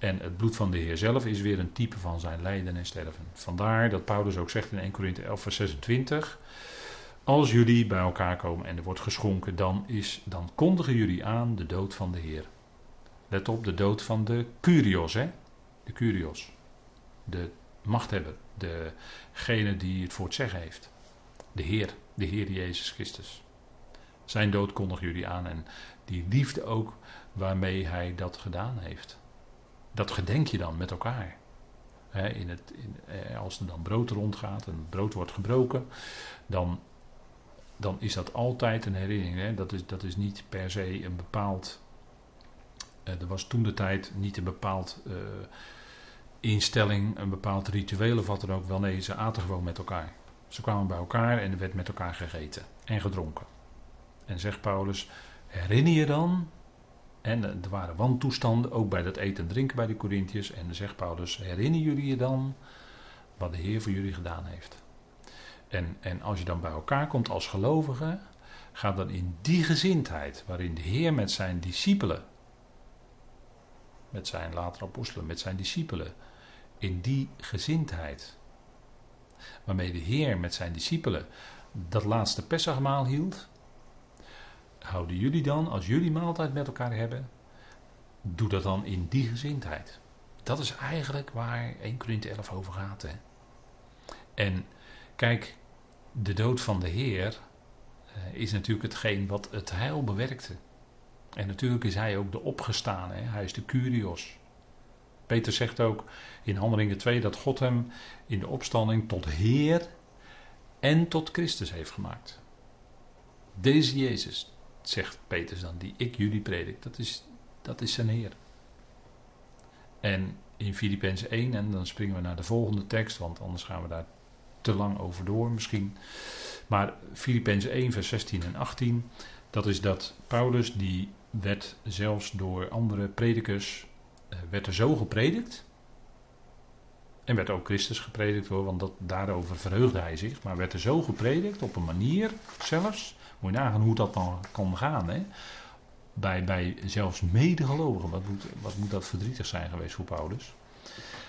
En het bloed van de Heer zelf is weer een type van zijn lijden en sterven. Vandaar dat Paulus ook zegt in 1 Corinthië 11, vers 26. Als jullie bij elkaar komen en er wordt geschonken, dan, is, dan kondigen jullie aan de dood van de Heer. Let op, de dood van de Curios, hè? De Curios. De machthebber. Degene die het voor het zeggen heeft. De Heer, de Heer Jezus Christus. Zijn dood kondigen jullie aan en die liefde ook waarmee hij dat gedaan heeft dat gedenk je dan met elkaar. in het, in, eh, als er dan brood rondgaat en brood wordt gebroken, dan, dan is dat altijd een herinnering. Dat, is, dat is niet per se een bepaald. Uh, er was toen de tijd niet een bepaald uh, instelling, een bepaald ritueel of wat dan ook. Wel nee, ze aten gewoon met elkaar. Ze kwamen bij elkaar en er werd met elkaar gegeten en gedronken. En zegt Paulus: Herinner je dan en er waren wantoestanden, ook bij dat eten en drinken bij de Corinthiërs. En dan zegt Paulus, herinner jullie je dan wat de Heer voor jullie gedaan heeft? En, en als je dan bij elkaar komt als gelovigen, ga dan in die gezindheid waarin de Heer met zijn discipelen, met zijn later apostelen, met zijn discipelen, in die gezindheid, waarmee de Heer met zijn discipelen dat laatste Pessagmaal hield, houden jullie dan, als jullie maaltijd met elkaar hebben, doe dat dan in die gezindheid. Dat is eigenlijk waar 1 Corinthe 11 over gaat. Hè? En kijk, de dood van de Heer uh, is natuurlijk hetgeen wat het heil bewerkte. En natuurlijk is hij ook de opgestaan, hè? hij is de Curios. Peter zegt ook in Handelingen 2 dat God hem in de opstanding tot Heer en tot Christus heeft gemaakt. Deze Jezus, zegt Petrus dan, die ik jullie predik, dat is, dat is zijn Heer. En in Filippenzen 1, en dan springen we naar de volgende tekst, want anders gaan we daar te lang over door misschien. Maar Filippenzen 1, vers 16 en 18, dat is dat Paulus, die werd zelfs door andere predikers, eh, werd er zo gepredikt. En werd ook Christus gepredikt hoor, want dat, daarover verheugde hij zich. Maar werd er zo gepredikt, op een manier zelfs, moet je nagaan hoe dat dan kan gaan. Hè? Bij, bij zelfs medegelovigen. Wat moet, wat moet dat verdrietig zijn geweest voor Paulus?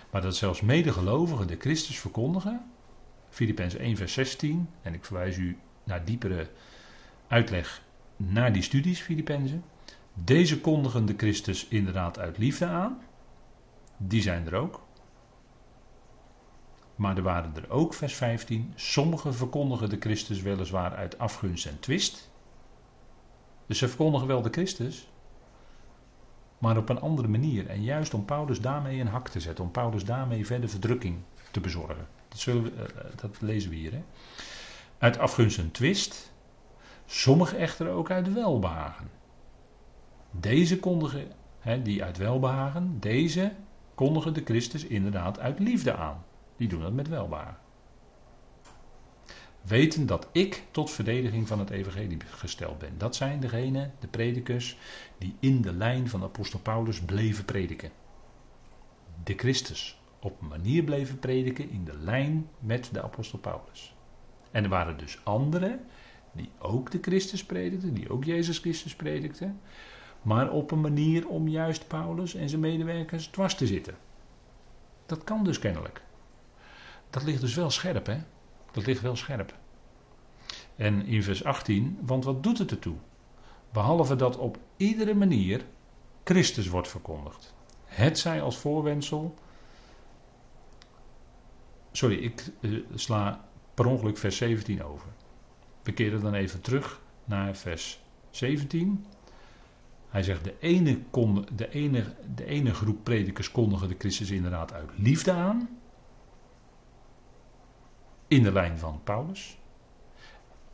Maar dat zelfs medegelovigen de Christus verkondigen. Filippenzen 1 vers 16. En ik verwijs u naar diepere uitleg naar die studies Filippenzen. Deze kondigen de Christus inderdaad uit liefde aan. Die zijn er ook. Maar er waren er ook, vers 15, sommigen verkondigen de Christus weliswaar uit afgunst en twist. Dus ze verkondigen wel de Christus, maar op een andere manier. En juist om Paulus daarmee een hak te zetten, om Paulus daarmee verder verdrukking te bezorgen. Dat, we, eh, dat lezen we hier. Hè? Uit afgunst en twist, sommigen echter ook uit welbehagen. Deze kondigen, hè, die uit welbehagen, deze kondigen de Christus inderdaad uit liefde aan. Die doen dat met welbaar. Weten dat ik tot verdediging van het evangelie gesteld ben. Dat zijn degenen, de predikers, die in de lijn van apostel Paulus bleven prediken. De Christus op een manier bleven prediken in de lijn met de apostel Paulus. En er waren dus anderen die ook de Christus predikten, die ook Jezus Christus predikten, maar op een manier om juist Paulus en zijn medewerkers dwars te zitten. Dat kan dus kennelijk. Dat ligt dus wel scherp, hè? Dat ligt wel scherp. En in vers 18, want wat doet het ertoe? Behalve dat op iedere manier Christus wordt verkondigd. Het zij als voorwensel. Sorry, ik uh, sla per ongeluk vers 17 over. We keren dan even terug naar vers 17. Hij zegt: de ene, kon, de, ene, de ene groep predikers kondigen de Christus inderdaad uit liefde aan. In de lijn van Paulus.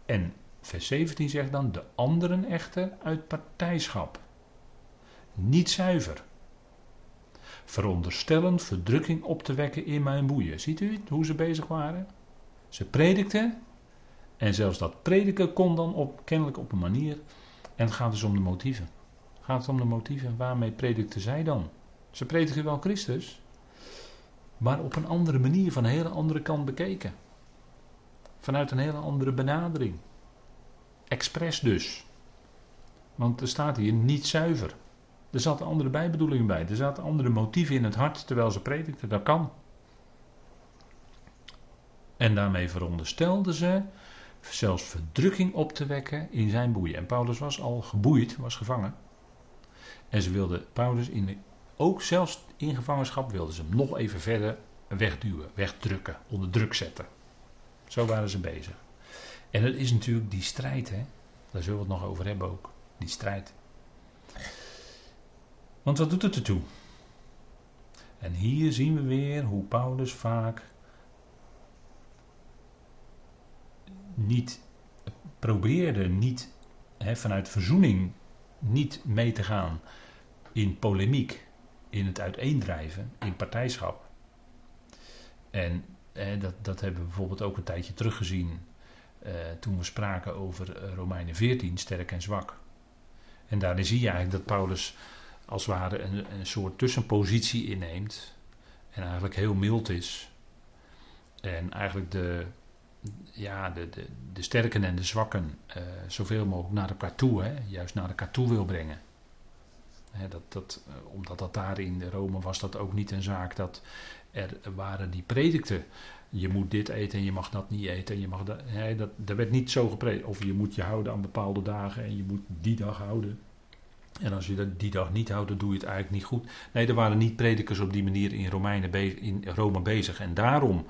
En vers 17 zegt dan: de anderen echter uit partijschap. Niet zuiver. Veronderstellen verdrukking op te wekken in mijn boeien. Ziet u hoe ze bezig waren? Ze predikten. En zelfs dat prediken kon dan op, kennelijk op een manier. En het gaat dus om de motieven. Het gaat om de motieven. Waarmee predikten zij dan? Ze prediken wel Christus. Maar op een andere manier, van een hele andere kant bekeken. Vanuit een hele andere benadering. Expres dus. Want er staat hier niet zuiver. Er zaten andere bijbedoelingen bij. Er zaten andere motieven in het hart terwijl ze predikten. Dat kan. En daarmee veronderstelden ze zelfs verdrukking op te wekken in zijn boeien. En Paulus was al geboeid, was gevangen. En ze wilden Paulus in de, ook zelfs in gevangenschap wilden ze hem nog even verder wegduwen, wegdrukken, onder druk zetten. Zo waren ze bezig. En het is natuurlijk die strijd, hè? daar zullen we het nog over hebben ook. Die strijd. Want wat doet het ertoe? En hier zien we weer hoe Paulus vaak niet probeerde, niet hè, vanuit verzoening, niet mee te gaan in polemiek, in het uiteendrijven, in partijschap. En hè, dat, dat hebben we bijvoorbeeld ook een tijdje teruggezien eh, toen we spraken over eh, Romeinen 14, sterk en zwak. En daarin zie je eigenlijk dat Paulus als het ware een, een soort tussenpositie inneemt. En eigenlijk heel mild is. En eigenlijk de, ja, de, de, de sterken en de zwakken uh, zoveel mogelijk naar elkaar toe, hè, juist naar elkaar toe wil brengen. Dat, dat, omdat dat daar in Rome was dat ook niet een zaak dat er waren die predikten. Je moet dit eten en je mag dat niet eten. En je mag dat, hè, dat, dat werd niet zo gepredikt. Of je moet je houden aan bepaalde dagen en je moet die dag houden. En als je dat die dag niet houdt, dan doe je het eigenlijk niet goed. Nee, er waren niet predikers op die manier in, Romeinen in Rome bezig. En daarom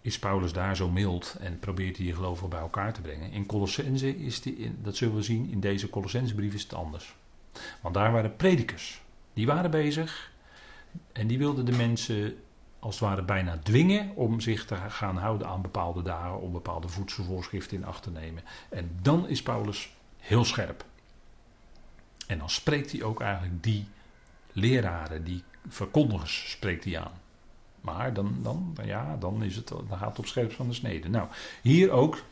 is Paulus daar zo mild en probeert hij die gelovigen bij elkaar te brengen. In Colossense is die, dat zullen we zien, in deze Colossensebrief is het anders. Want daar waren predikers. Die waren bezig en die wilden de mensen als het ware bijna dwingen om zich te gaan houden aan bepaalde dagen, om bepaalde voedselvoorschriften in acht te nemen. En dan is Paulus heel scherp. En dan spreekt hij ook eigenlijk die leraren, die verkondigers, spreekt hij aan. Maar dan, dan, ja, dan, is het, dan gaat het op scherp van de snede. Nou, hier ook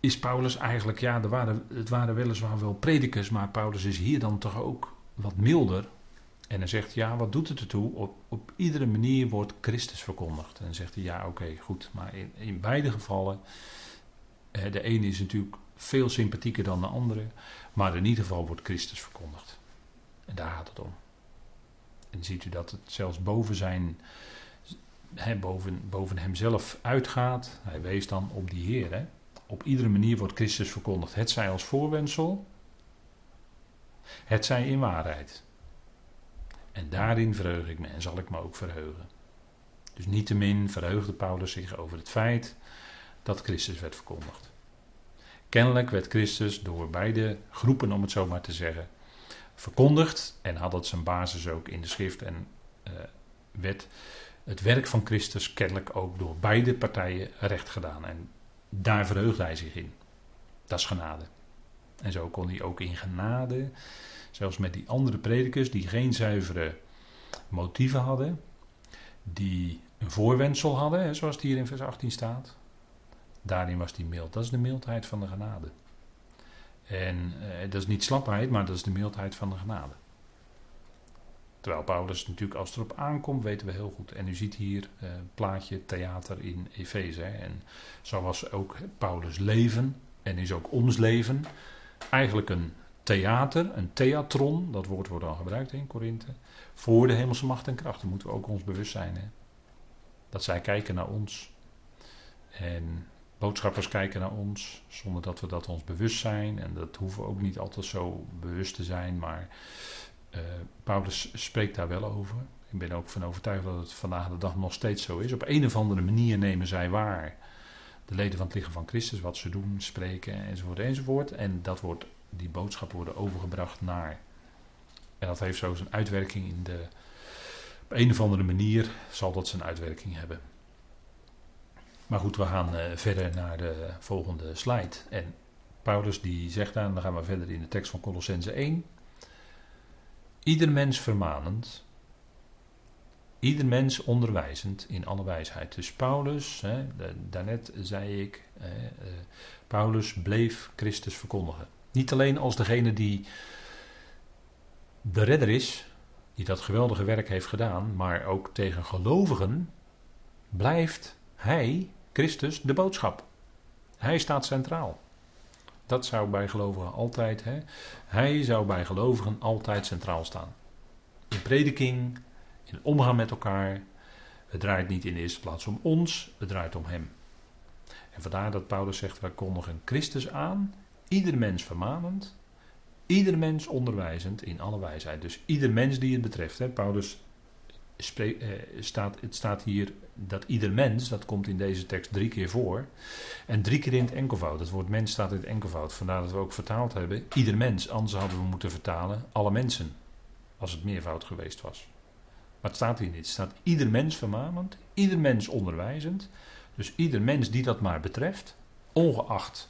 is Paulus eigenlijk, ja, waren, het waren weliswaar wel predikers, maar Paulus is hier dan toch ook wat milder. En hij zegt, ja, wat doet het ertoe? Op, op iedere manier wordt Christus verkondigd. En dan zegt hij, ja, oké, goed. Maar in, in beide gevallen, de ene is natuurlijk veel sympathieker dan de andere, maar in ieder geval wordt Christus verkondigd. En daar gaat het om. En ziet u dat het zelfs boven zijn, boven, boven hemzelf uitgaat. Hij wees dan op die Heer. He. Op iedere manier wordt Christus verkondigd. Het zij als voorwensel, het zij in waarheid. En daarin verheug ik me en zal ik me ook verheugen. Dus niettemin verheugde Paulus zich over het feit dat Christus werd verkondigd. Kennelijk werd Christus door beide groepen, om het zo maar te zeggen, verkondigd en had het zijn basis ook in de schrift en uh, werd het werk van Christus kennelijk ook door beide partijen recht gedaan. En daar verheugde hij zich in. Dat is genade. En zo kon hij ook in genade Zelfs met die andere predikers die geen zuivere motieven hadden, die een voorwendsel hadden, zoals het hier in vers 18 staat. Daarin was die mild. Dat is de mildheid van de genade. En eh, dat is niet slapheid, maar dat is de mildheid van de genade. Terwijl Paulus natuurlijk, als het erop aankomt, weten we heel goed. En u ziet hier uh, plaatje theater in Efeze. En zo was ook Paulus' leven en is ook ons leven eigenlijk een theater, een theatron. Dat woord wordt dan gebruikt in Korinthe. Voor de hemelse macht en kracht. Dat moeten we ook ons bewust zijn. Hè? Dat zij kijken naar ons. En boodschappers kijken naar ons zonder dat we dat ons bewust zijn. En dat hoeven we ook niet altijd zo bewust te zijn. Maar uh, Paulus spreekt daar wel over. Ik ben ook van overtuigd dat het vandaag de dag nog steeds zo is. Op een of andere manier nemen zij waar de leden van het lichaam van Christus, wat ze doen, spreken enzovoort enzovoort. En dat wordt, die boodschappen worden overgebracht naar. En dat heeft zo zijn uitwerking in de. Op een of andere manier zal dat zijn uitwerking hebben. Maar goed, we gaan uh, verder naar de volgende slide. En Paulus die zegt dan, dan gaan we verder in de tekst van Colossense 1. Ieder mens vermanend, ieder mens onderwijzend in alle wijsheid. Dus Paulus, hè, daarnet zei ik, uh, Paulus bleef Christus verkondigen. Niet alleen als degene die de redder is, die dat geweldige werk heeft gedaan, maar ook tegen gelovigen blijft hij, Christus, de boodschap. Hij staat centraal. Dat zou bij gelovigen altijd, hè, hij zou bij gelovigen altijd centraal staan. In prediking, in omgaan met elkaar. Het draait niet in de eerste plaats om ons, het draait om hem. En vandaar dat Paulus zegt: wij kondigen Christus aan, ieder mens vermanend, ieder mens onderwijzend in alle wijsheid. Dus ieder mens die het betreft. Hè. Paulus eh, staat, het staat hier dat ieder mens, dat komt in deze tekst drie keer voor. En drie keer in het enkelvoud. Het woord mens staat in het enkelvoud. Vandaar dat we ook vertaald hebben. Ieder mens. Anders hadden we moeten vertalen alle mensen. Als het meervoud geweest was. Maar het staat hier niet. Het staat ieder mens vermanend. Ieder mens onderwijzend. Dus ieder mens die dat maar betreft. Ongeacht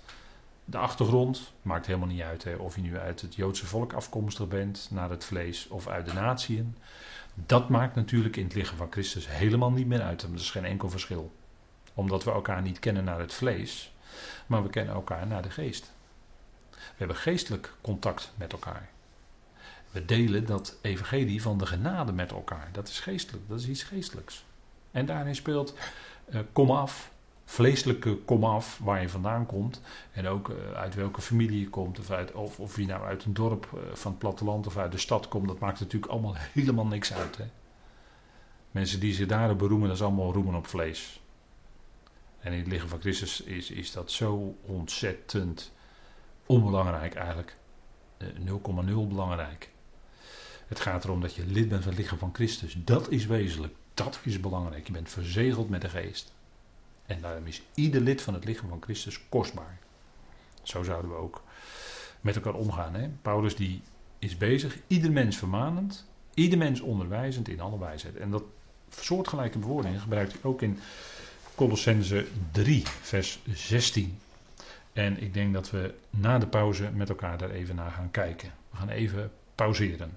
de achtergrond. Maakt helemaal niet uit hè, of je nu uit het Joodse volk afkomstig bent. Naar het vlees of uit de natieën. Dat maakt natuurlijk in het lichaam van Christus helemaal niet meer uit. Dat is geen enkel verschil. Omdat we elkaar niet kennen naar het vlees, maar we kennen elkaar naar de geest. We hebben geestelijk contact met elkaar. We delen dat evangelie van de genade met elkaar. Dat is geestelijk, dat is iets geestelijks. En daarin speelt uh, kom af, vleeselijke kom af, waar je vandaan komt. En ook uh, uit welke familie je komt. Of, uit, of, je nou uit een dorp uh, van het platteland of uit de stad komt. Dat maakt natuurlijk allemaal [laughs] helemaal niks uit. Hè? Mensen die zich daar beroemen, dat is allemaal roemen op vlees. En in het lichaam van Christus is, is dat zo ontzettend onbelangrijk eigenlijk. 0,0 belangrijk. Het gaat erom dat je lid bent van het lichaam van Christus. Dat is wezenlijk. Dat is belangrijk. Je bent verzegeld met de geest. En daarom is ieder lid van het lichaam van Christus kostbaar. Zo zouden we ook met elkaar omgaan. Hè? Paulus die is bezig, ieder mens vermanend, ieder mens onderwijzend in alle wijsheid. En dat soortgelijke bewoordingen gebruikt hij ook in Colossense 3, vers 16. En ik denk dat we na de pauze met elkaar daar even naar gaan kijken. We gaan even pauzeren.